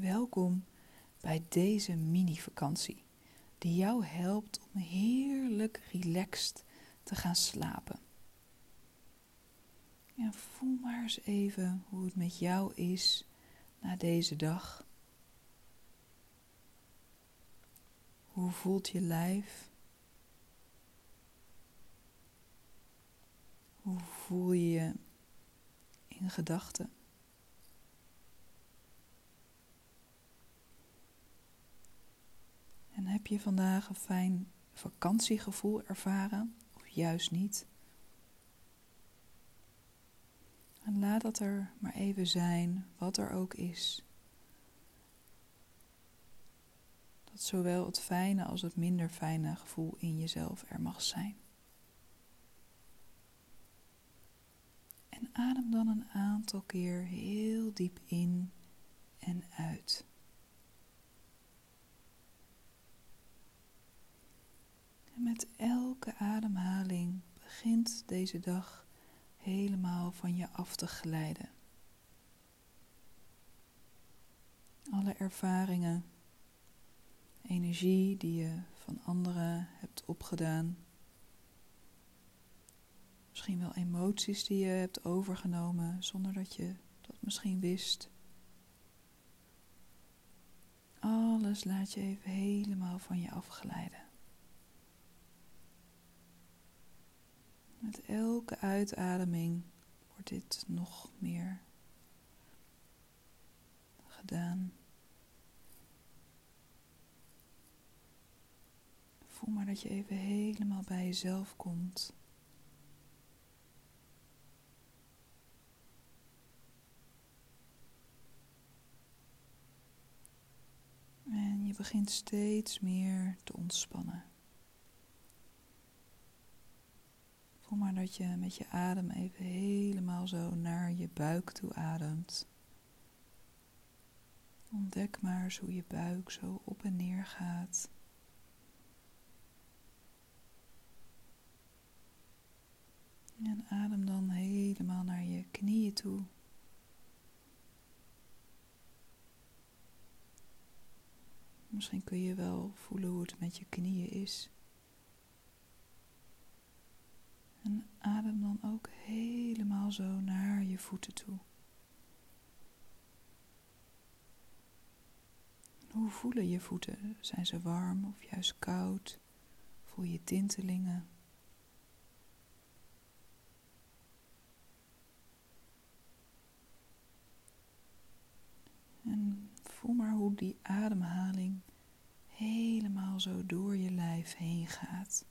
Welkom bij deze mini-vakantie, die jou helpt om heerlijk relaxed te gaan slapen. Ja, voel maar eens even hoe het met jou is na deze dag. Hoe voelt je lijf? Hoe voel je je in gedachten? Heb je vandaag een fijn vakantiegevoel ervaren of juist niet? En laat dat er maar even zijn, wat er ook is. Dat zowel het fijne als het minder fijne gevoel in jezelf er mag zijn. En adem dan een aantal keer heel diep in en uit. En met elke ademhaling begint deze dag helemaal van je af te glijden. Alle ervaringen, energie die je van anderen hebt opgedaan, misschien wel emoties die je hebt overgenomen zonder dat je dat misschien wist. Alles laat je even helemaal van je afglijden. Met elke uitademing wordt dit nog meer gedaan. Voel maar dat je even helemaal bij jezelf komt. En je begint steeds meer te ontspannen. Voel maar dat je met je adem even helemaal zo naar je buik toe ademt. Ontdek maar eens hoe je buik zo op en neer gaat. En adem dan helemaal naar je knieën toe. Misschien kun je wel voelen hoe het met je knieën is. En adem dan ook helemaal zo naar je voeten toe. Hoe voelen je voeten? Zijn ze warm of juist koud? Voel je tintelingen? En voel maar hoe die ademhaling helemaal zo door je lijf heen gaat.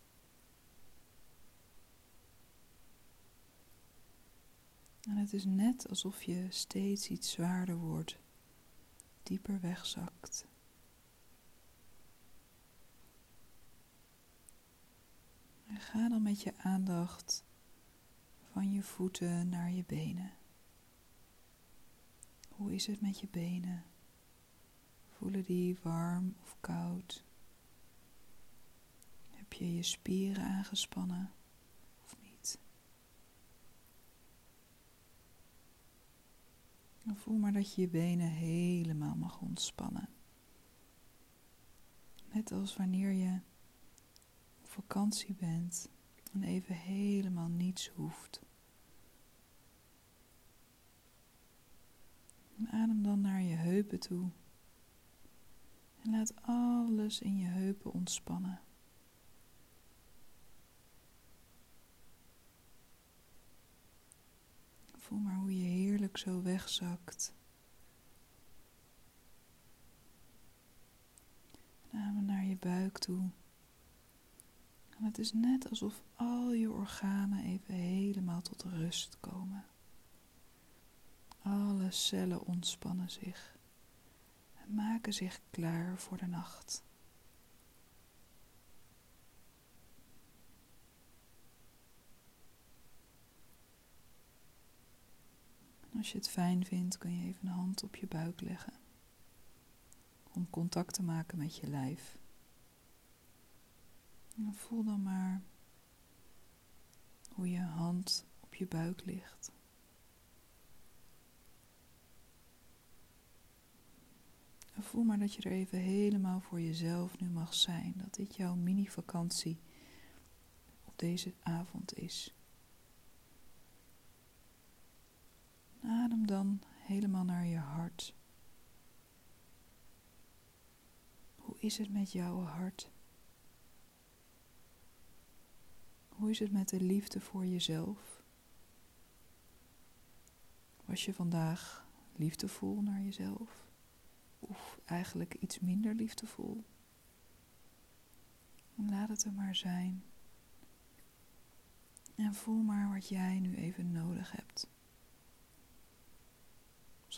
En het is net alsof je steeds iets zwaarder wordt, dieper wegzakt. En ga dan met je aandacht van je voeten naar je benen. Hoe is het met je benen? Voelen die warm of koud? Heb je je spieren aangespannen? Voel maar dat je je benen helemaal mag ontspannen. Net als wanneer je op vakantie bent en even helemaal niets hoeft. Adem dan naar je heupen toe. En laat alles in je heupen ontspannen. Voel maar hoe je heerlijk zo wegzakt. En naar je buik toe. En het is net alsof al je organen even helemaal tot rust komen. Alle cellen ontspannen zich en maken zich klaar voor de nacht. Als je het fijn vindt, kun je even een hand op je buik leggen. Om contact te maken met je lijf. En voel dan maar hoe je hand op je buik ligt. voel maar dat je er even helemaal voor jezelf nu mag zijn. Dat dit jouw mini-vakantie op deze avond is. Adem dan helemaal naar je hart. Hoe is het met jouw hart? Hoe is het met de liefde voor jezelf? Was je vandaag liefdevol naar jezelf? Of eigenlijk iets minder liefdevol? Laat het er maar zijn. En voel maar wat jij nu even nodig hebt.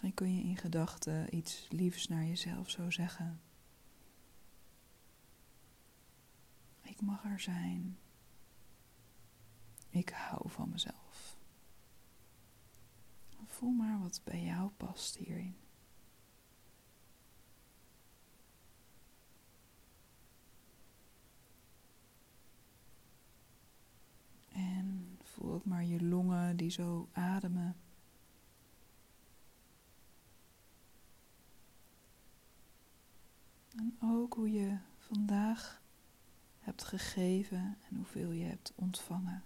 Misschien kun je in gedachten iets liefs naar jezelf zo zeggen. Ik mag er zijn. Ik hou van mezelf. Voel maar wat bij jou past hierin. En voel ook maar je longen die zo ademen. En hoe je vandaag hebt gegeven en hoeveel je hebt ontvangen.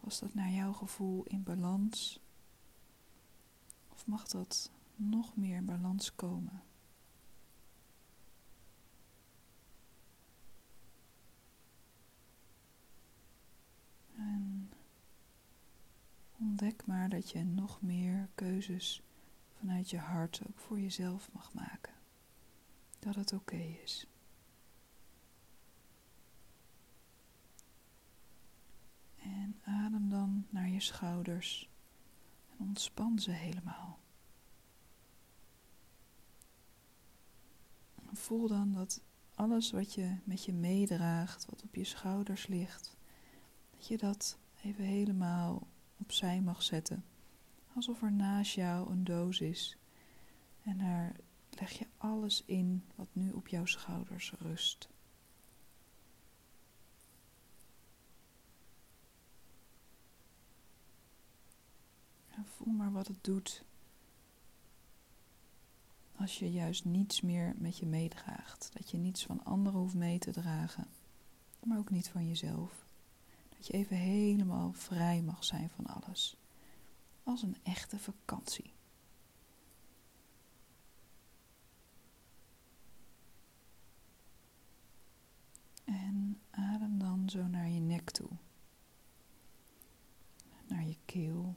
Was dat naar jouw gevoel in balans? Of mag dat nog meer in balans komen? En ontdek maar dat je nog meer keuzes vanuit je hart ook voor jezelf mag maken. Dat het oké is. En adem dan naar je schouders en ontspan ze helemaal. voel dan dat alles wat je met je meedraagt, wat op je schouders ligt, dat je dat even helemaal opzij mag zetten. Alsof er naast jou een doos is. En daar leg je alles in wat nu op jouw schouders rust. voel maar wat het doet als je juist niets meer met je meedraagt. Dat je niets van anderen hoeft mee te dragen, maar ook niet van jezelf. Dat je even helemaal vrij mag zijn van alles. Als een echte vakantie. En adem dan zo naar je nek toe. Naar je keel.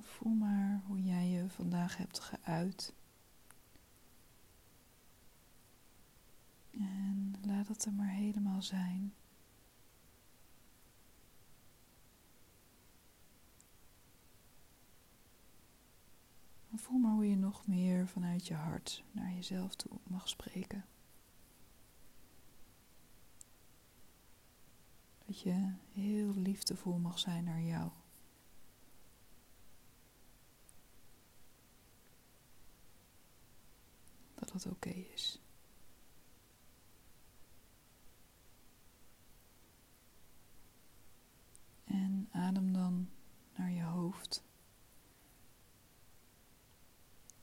voel maar hoe jij je vandaag hebt geuit. En laat het er maar helemaal zijn. voel maar hoe je nog meer vanuit je hart naar jezelf toe mag spreken. Dat je heel liefdevol mag zijn naar jou. Dat het oké is. En adem dan naar je hoofd.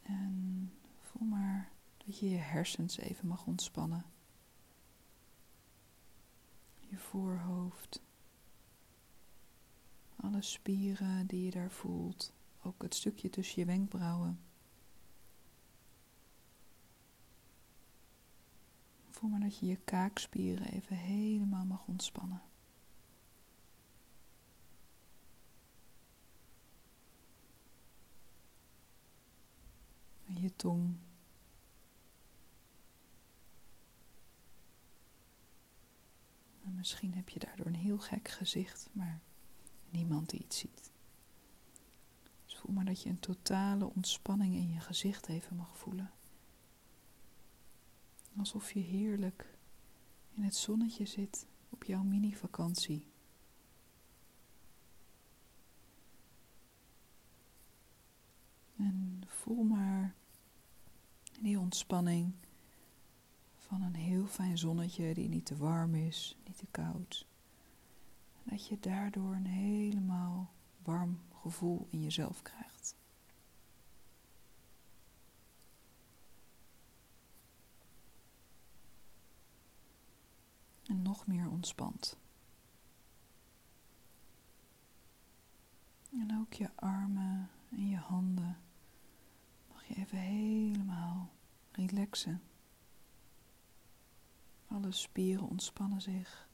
En voel maar dat je je hersens even mag ontspannen. Voorhoofd. Alle spieren die je daar voelt. Ook het stukje tussen je wenkbrauwen. Voel maar dat je je kaakspieren even helemaal mag ontspannen. je tong. En misschien heb je daardoor een heel gek gezicht, maar niemand die iets ziet. Dus voel maar dat je een totale ontspanning in je gezicht even mag voelen. Alsof je heerlijk in het zonnetje zit op jouw mini-vakantie. En voel maar die ontspanning van een heel fijn zonnetje die niet te warm is, niet te koud. En dat je daardoor een helemaal warm gevoel in jezelf krijgt. En nog meer ontspant. En ook je armen en je handen mag je even helemaal relaxen. Alle spieren ontspannen zich.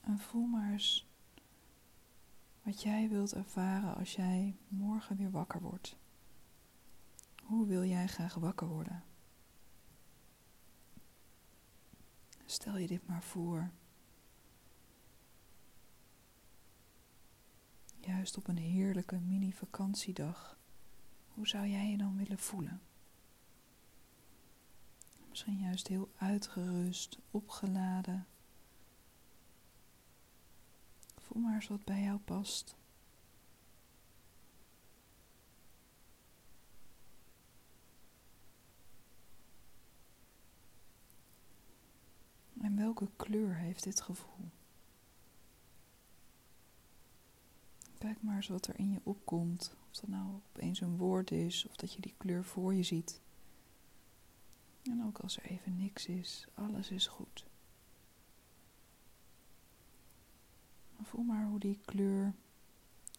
En voel maar eens wat jij wilt ervaren als jij morgen weer wakker wordt. Hoe wil jij graag wakker worden? Stel je dit maar voor. Juist op een heerlijke mini-vakantiedag. Hoe zou jij je dan willen voelen? Misschien juist heel uitgerust, opgeladen. Voel maar eens wat bij jou past. En welke kleur heeft dit gevoel? Kijk maar eens wat er in je opkomt. Of dat nou opeens een woord is of dat je die kleur voor je ziet. En ook als er even niks is, alles is goed. Voel maar hoe die kleur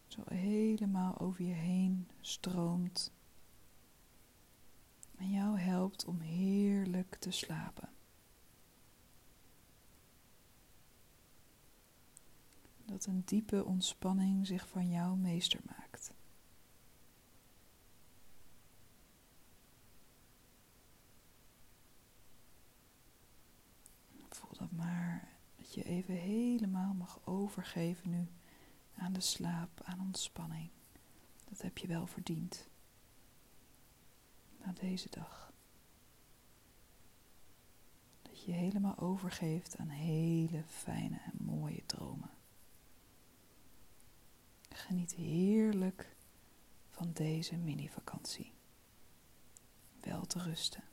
zo helemaal over je heen stroomt. En jou helpt om heerlijk te slapen. Dat een diepe ontspanning zich van jou meester maakt. Voel dat maar je even helemaal mag overgeven nu aan de slaap, aan ontspanning. Dat heb je wel verdiend. Na deze dag. Dat je helemaal overgeeft aan hele fijne en mooie dromen. Geniet heerlijk van deze mini-vakantie. Wel te rusten.